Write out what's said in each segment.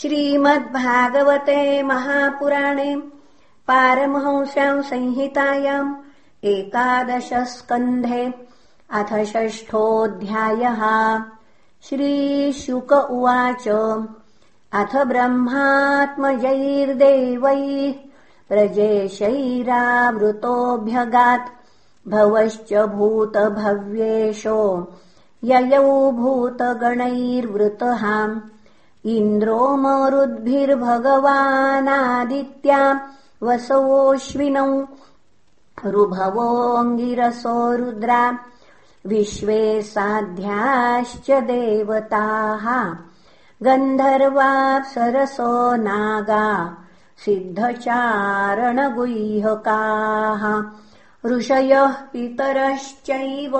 श्रीमद्भागवते महापुराणे पारमहंस्याम् संहितायाम् एकादशस्कन्धे अथ षष्ठोऽध्यायः। श्रीशुक उवाच अथ ब्रह्मात्मजैर्देवैः प्रजेशैरावृतोऽभ्यगात् भवश्च भूतभव्येशो ययौ भूतगणैर्वृतः इन्द्रो मरुद्भिर्भगवानादित्या वसवोऽश्विनौ रुभवोऽङ्गिरसो रुद्रा। विश्वे साध्याश्च देवताः। गन्धर्वाप्सरसो नागा। सिद्धचारणगुह्यकाः। ऋषयः पितरश्चैव।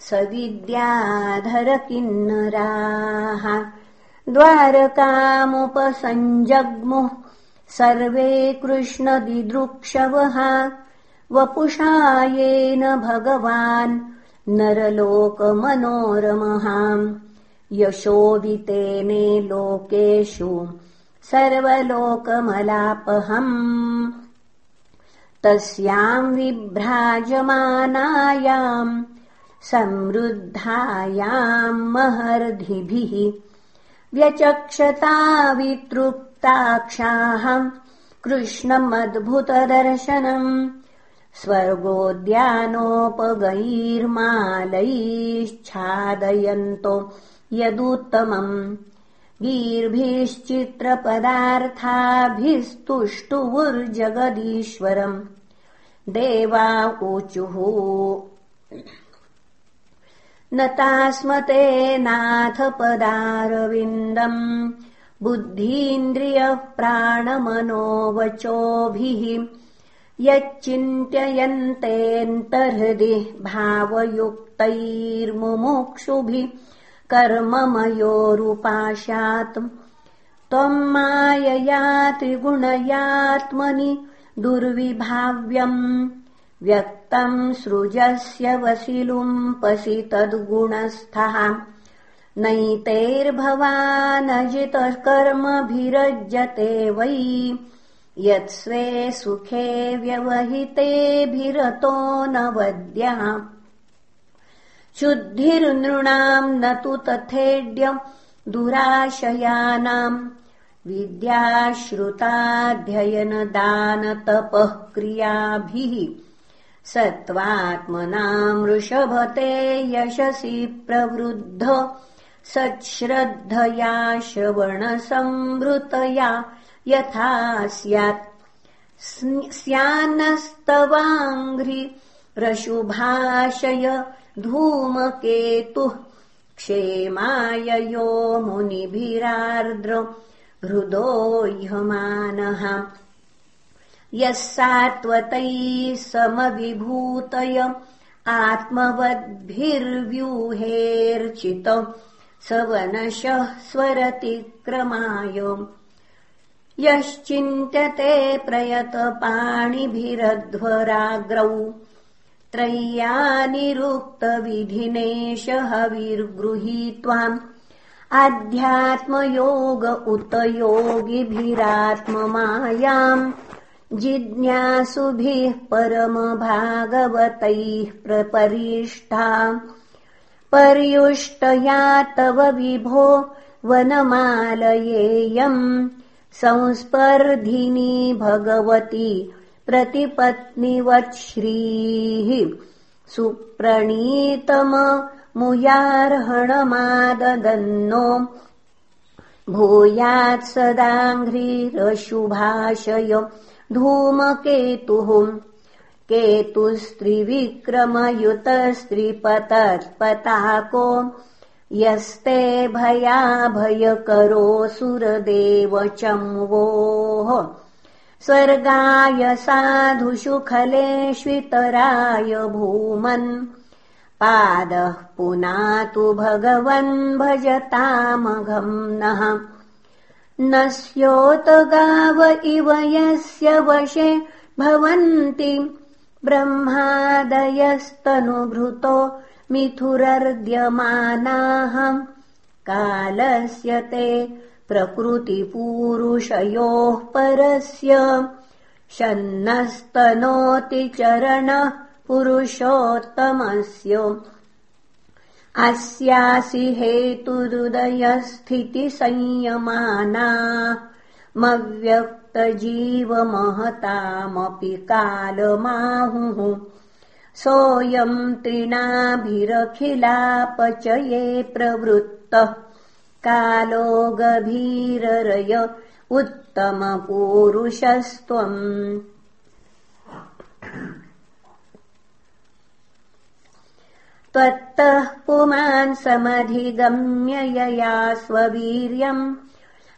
सविद्याधरकिन्नराः द्वारकामुपसञ्जग्मुः सर्वे कृष्णदिदृक्षवः। वपुषायेन भगवान् नरलोकमनोरमः। यशोवितेने लोकेषु सर्वलोकमलापहम्। तस्याम् विभ्राजमानायाम् समृद्धायाम् महर्धिभिः व्यचक्षता वितृप्ताक्षाः कृष्णमद्भुतदर्शनम् स्वर्गोद्यानोपगैर्मालैश्छादयन्तो यदुत्तमम् गीर्भिश्चित्रपदार्थाभिस्तुष्टुवुर्जगदीश्वरम् देवा ऊचुः न तास्मते नाथ पदारविन्दम् बुद्धीन्द्रियः प्राणमनोवचोभिः यच्चिन्त्ययन्तेऽन्तर्हृदि भावयुक्तैर्मुमुक्षुभिः कर्ममयोरुपाशात् त्वम् मायया त्रिगुणयात्मनि दुर्विभाव्यम् व्यक्तम् सृजस्य वसिलुम्पसि तद्गुणस्थः। नैतैर्भवानजितकर्मभिरज्यते वै। यत्स्वे सुखे व्यवहितेभिरतो न वद्यः शुद्धिर्नृणाम् न तु तथेड्य दुराशयानाम् विद्याश्रुताध्ययनदानतपः क्रियाभिः सत्त्वात्मनाम् वृषभते यशसि प्रवृद्ध। सच्छ्रद्धया श्रवणसंवृतया यथा स्यात्। स्यान्नस्तवाङ्घ्रि रशुभाषय धूमकेतुः क्षेमाय यो मुनिभिरार्द्र हृदो ह्यमानः यः सात्वतैः समविभूतय आत्मवद्भिर्व्यूहेर्चित स वनशः स्वरतिक्रमाय। यश्चिन्त्यते प्रयतपाणिभिरध्वराग्रौ त्रय्यानिरुक्तविधिनेश हविर्गृहीत्वाम् आध्यात्मयोग उत योगिभिरात्ममायाम् जिज्ञासुभिः परमभागवतैः प्रपरिष्ठा। पर्युष्टया तव विभो वनमालयेयम्। संस्पर्धिनी भगवती प्रतिपत्निवच्छ्रीः। सुप्रणीतममुयार्हणमाददन्नो। भूयात् सदाङ्घ्रिरशुभाषय धूमकेतुः। केतुस्त्रिविक्रमयुतस्त्रिपतत्पताको यस्ते भयाभयकरोऽसुरदेवचम्वोः स्वर्गाय साधुषु खलेष्वितराय भूमन् पादः पुनातु भगवन् भजतामघम् नः न स्योतगाव इव यस्य वशे भवन्ति ब्रह्मादयस्तनुभृतो मिथुरर्द्यमानाः। कालस्य ते प्रकृतिपूरुषयोः परस्य। शन्नस्तनोति चरणः पुरुषोत्तमस्य अस्यासि हेतुरुदयस्थितिसंयमाना मव्यक्तजीवमहतामपि कालमाहुः सोऽयम् तृणाभिरखिलापचये प्रवृत्तः कालो गभीररय उत्तमपूरुषस्त्वम् त्वत्तः पुमान्समधिगम्य यया स्ववीर्यम्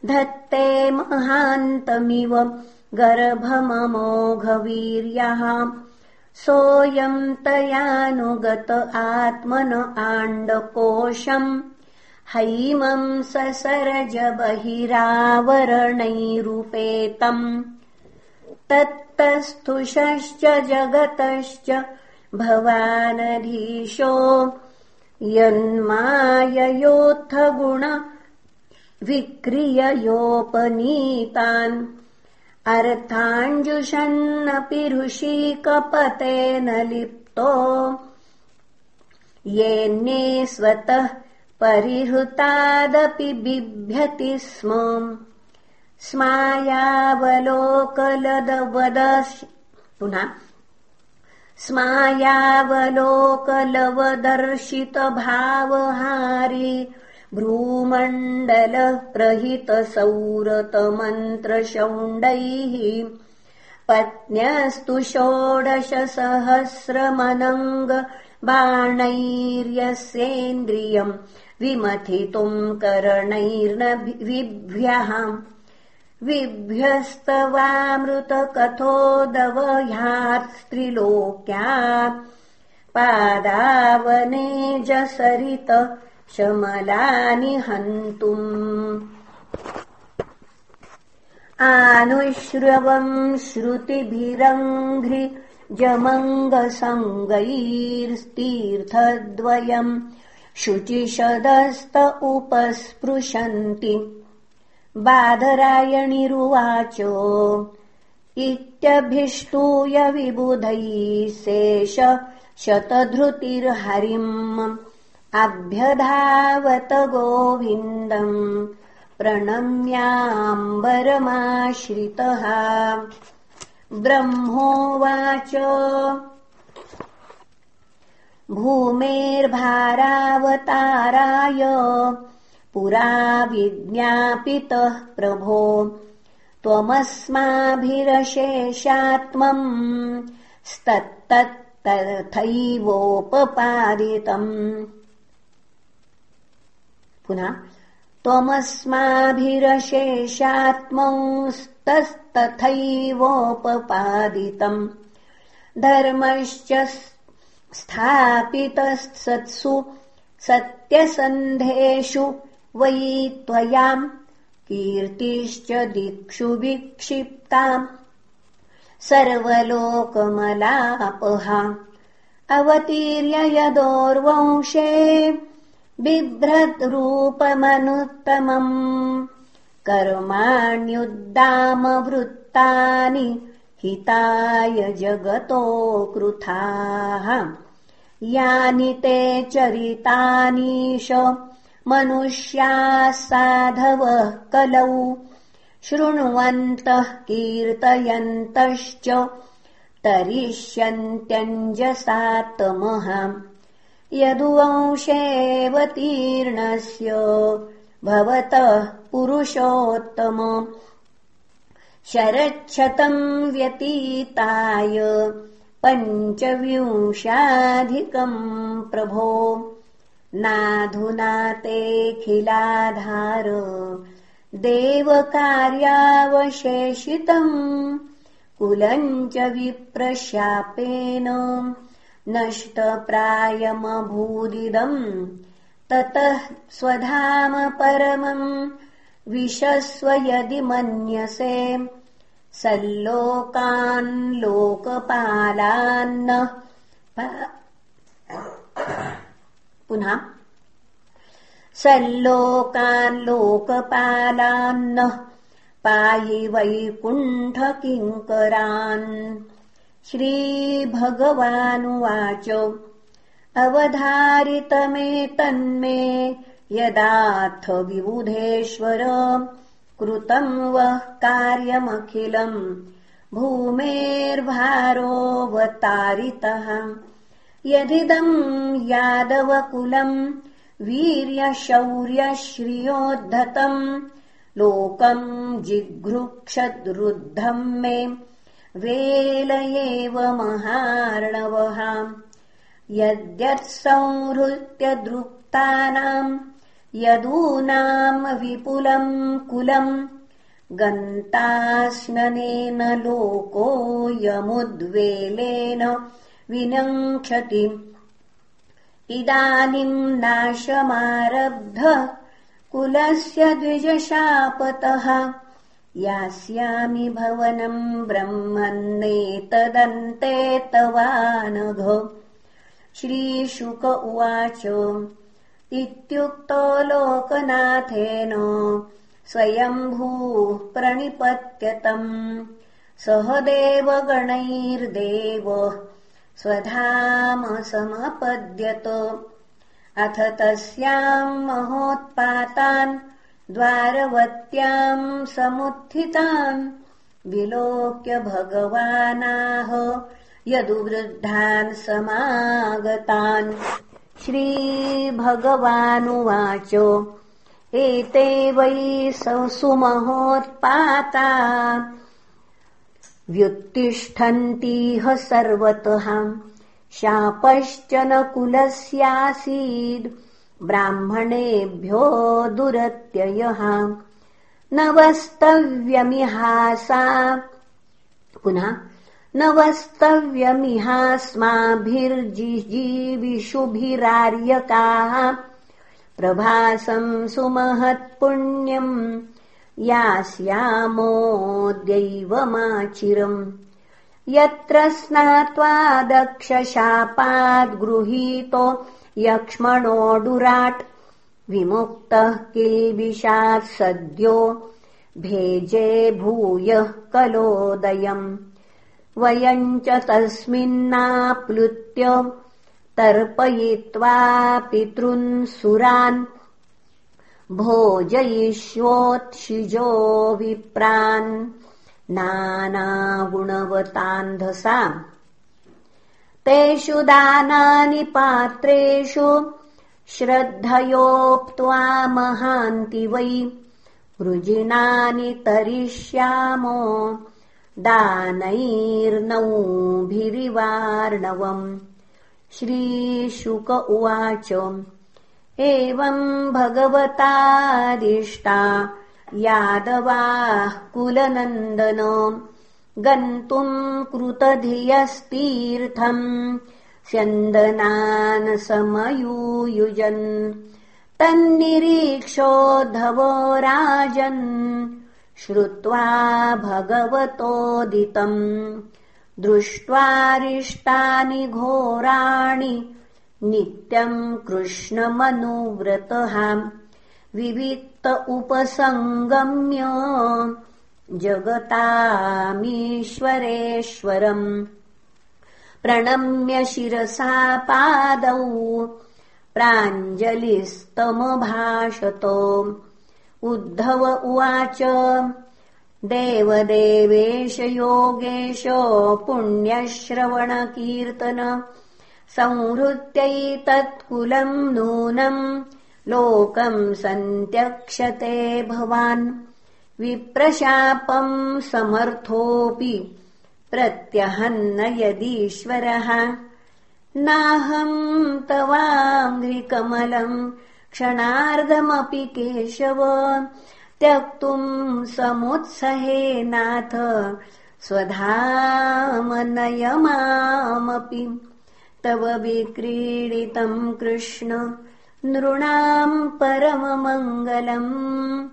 धत्ते महान्तमिव गर्भममोघवीर्यः। सोऽयम् तयानुगत आत्मन आण्डकोशम्। हैमम् ससरज बहिरावरणैरुपेतम्। तत्तस्थुषश्च जगतश्च भवानधीशो यन्माययोत्थगुण विक्रिययोपनीतान्। अर्थाञ्जुषन्नपि ऋषिकपतेन लिप्तो। येन्ये स्वतः परिहृतादपि बिभ्यति स्म। स्मायावलोकलदवद पुनः स्मायावलोकलवदर्शितभावहारी भ्रूमण्डलप्रहितसौरतमन्त्रशौण्डैः पत्न्यस्तु षोडशसहस्रमनङ्ग बाणैर्यस्येन्द्रियम् विमथितुम् करणैर्न विभ्यः विभ्यस्तवामृतकथोदवह्यात्स्त्रिलोक्या पादावने जसरित शमलानि हन्तुम्। आनुश्रवम् श्रुतिभिरङ्घ्रि जमङ्गसङ्गैर्तीर्थद्वयम् शुचिशदस्त उपस्पृशन्ति बाधरायणिरुवाच। इत्यभिष्टूय विबुधैः शेष शतधृतिर्हरिम्। अभ्यधावत गोविन्दम्। प्रणम्याम्बरमाश्रितः। ब्रह्मोवाच। भूमेर्भारावताराय पुरा विज्ञापितः प्रभो। त्वमस्माभिरशेषात्मम् स्तत्तथैवोपपादितम् पुनः त्वमस्माभिरशेषात्मंस्तस्तथैवोपपादितम् धर्मश्च स्थापितसत्सु सत्यसन्धेषु वै त्वयाम् कीर्तिश्च दिक्षु विक्षिप्ताम् सर्वलोकमलापहा अवतीर्य यदोर्वंशे बिभ्रद्रूपमनुत्तमम्। कर्माण्युद्दामवृत्तानि हिताय जगतो कृथाः। यानि ते चरितानीश मनुष्याः साधवः कलौ शृण्वन्तः कीर्तयन्तश्च तरिष्यन्त्यञ्जसात्तमः यदुवंशेऽवतीर्णस्य भवतः पुरुषोत्तम। शरच्छतम् व्यतीताय पञ्चविंशाधिकम् प्रभो नाधुना तेऽखिलाधार देवकार्यावशेषितम् कुलम् च विप्रशापेन नष्टप्रायमभूदिदम् ततः स्वधाम परमम् विशस्व यदि मन्यसे सल्लोकान् लोकपालान्न पुनः सल्लोकाल्लोकपालान्नः पायि वैकुण्ठकिङ्करान्। श्रीभगवानुवाच अवधारितमेतन्मे यदाथ विबुधेश्वर कृतम् वः कार्यमखिलम् भूमेर्भारोऽवतारितः यदिदम् यादवकुलम् वीर्यशौर्यश्रियोद्धतम् लोकम् जिघृक्षद्रुद्धम् मे वेल एव महार्णवः। यद्यत्संहृत्य यदूनाम् विपुलम् कुलम् गन्तास्ननेन लोको यमुद्वेलेन विनङ्क्षति इदानीम् नाशमारब्ध कुलस्य द्विजशापतः। यास्यामि भवनम् ब्रह्मन्नेतदन्ते तवानघ। श्रीशुक उवाच इत्युक्तो लोकनाथेन स्वयम्भूः प्रणिपत्यतम्। सह देवगणैर्देव स्वधाम समपद्यत अथ तस्याम् महोत्पातान् द्वारवत्याम् समुत्थितान्। विलोक्य भगवानाह यदुवृद्धान् समागतान्। श्रीभगवानुवाच एते वै सुमहोत्पाता व्युत्तिष्ठन्तीह सर्वतः। शापश्च न कुलस्यासीद्। ब्राह्मणेभ्यो दुरत्ययः। न वस्तव्यमिहासा पुनः न वस्तव्यमिहास्माभिर्जिजीविषुभिरार्यकाः प्रभासम् सुमहत्पुण्यम् यास्यामोऽद्यैवमाचिरम् यत्र स्नात्वा दक्षशापाद्गृहीतो यक्ष्मणोडुराट् विमुक्तः किल्बिषात् सद्यो भेजे भूयः कलोदयम्। वयम् च तस्मिन्नाप्लुत्य तर्पयित्वा पितृन्सुरान् भोजयिष्योत्शिजो विप्रान् नानागुणवतान्धसा। तेषु दानानि पात्रेषु श्रद्धयोक्त्वा महान्ति वै। वृजिनानि तरिष्यामो दानैर्नौभिरिवार्णवम्। श्रीशुक उवाच एवम् भगवतादिष्टा यादवाः कुलनन्दन गन्तुम् कृतधियस्तीर्थम् स्यन्दनान् समयूयुजन् तन्निरीक्षोद्धवो राजन् श्रुत्वा भगवतोदितम् दृष्ट्वारिष्टानि घोराणि नित्यम् कृष्णमनुव्रतः विवित्त उपसङ्गम्य जगतामीश्वरेश्वरम् प्रणम्य शिरसा पादौ प्राञ्जलिस्तमभाषतो। उद्धव उवाच देवदेवेश योगेश पुण्यश्रवणकीर्तन संहृत्यैतत्कुलम् नूनम् लोकम् सन्त्यक्षते भवान्। विप्रशापम् समर्थोऽपि प्रत्यहन्न यदीश्वरः। नाहम् तवाङ्घ्रिकमलम् क्षणार्धमपि केशव। त्यक्तुम् समुत्सहेनाथ स्वधामनयमामपि तव विक्रीडितम् कृष्ण नृणाम् परममङ्गलम्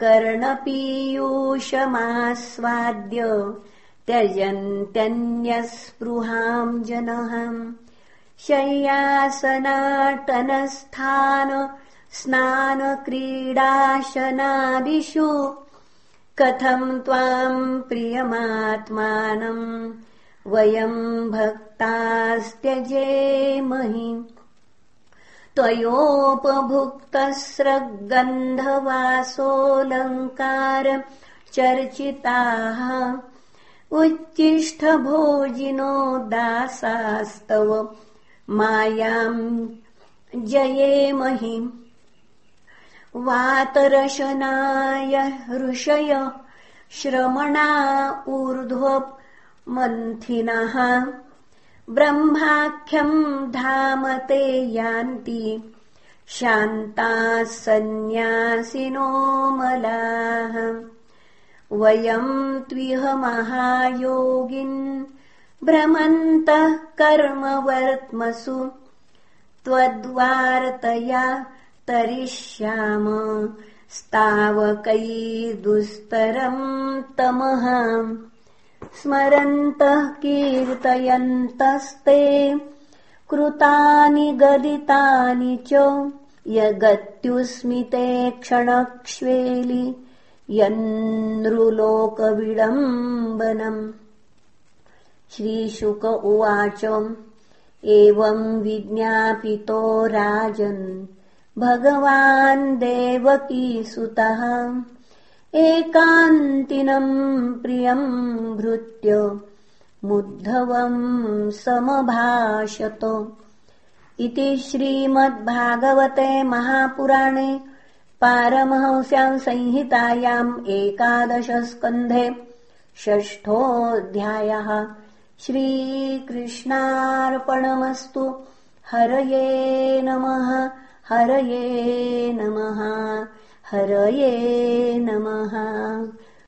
कर्णपीयूषमास्वाद्य त्यजन्त्यन्यस्पृहाम् जनः। शय्यासनाटनस्थान स्नानक्रीडाशनादिषु। कथम् त्वाम् प्रियमात्मानम् वयम् भक्तास्त्यजेमहि त्वयोपभुक्तस्रगन्धवासोऽलङ्कार चर्चिताः। उच्चिष्ठभोजिनो दासास्तव। मायाम् जयेमहि वातरशनाय ऋषय श्रमणा ऊर्ध्वमन्थिनः ब्रह्माख्यम् धाम ते यान्ति। शान्ताः सन्न्यासिनो मलाः। वयम् त्विह महायोगिन्। भ्रमन्तः कर्मवर्त्मसु त्वद्वार्तया तरिष्याम। दुस्तरम् तमः स्मरन्तः कीर्तयन्तस्ते। कृतानि गदितानि च यगत्युस्मिते क्षणक्ष्वेलि यन्नृलोकविडम्बनम्। श्रीशुक उवाच एवम् विज्ञापितो राजन् भगवान् देवकीसुतः एकान्तिनम् प्रियम् भृत्य मुद्धवम् समभाषत। इति श्रीमद्भागवते महापुराणे पारमहंस्याम् संहितायाम् एकादशस्कन्धे षष्ठोऽध्यायः। श्रीकृष्णार्पणमस्तु। हरये नमः हरये नमः हरये नमः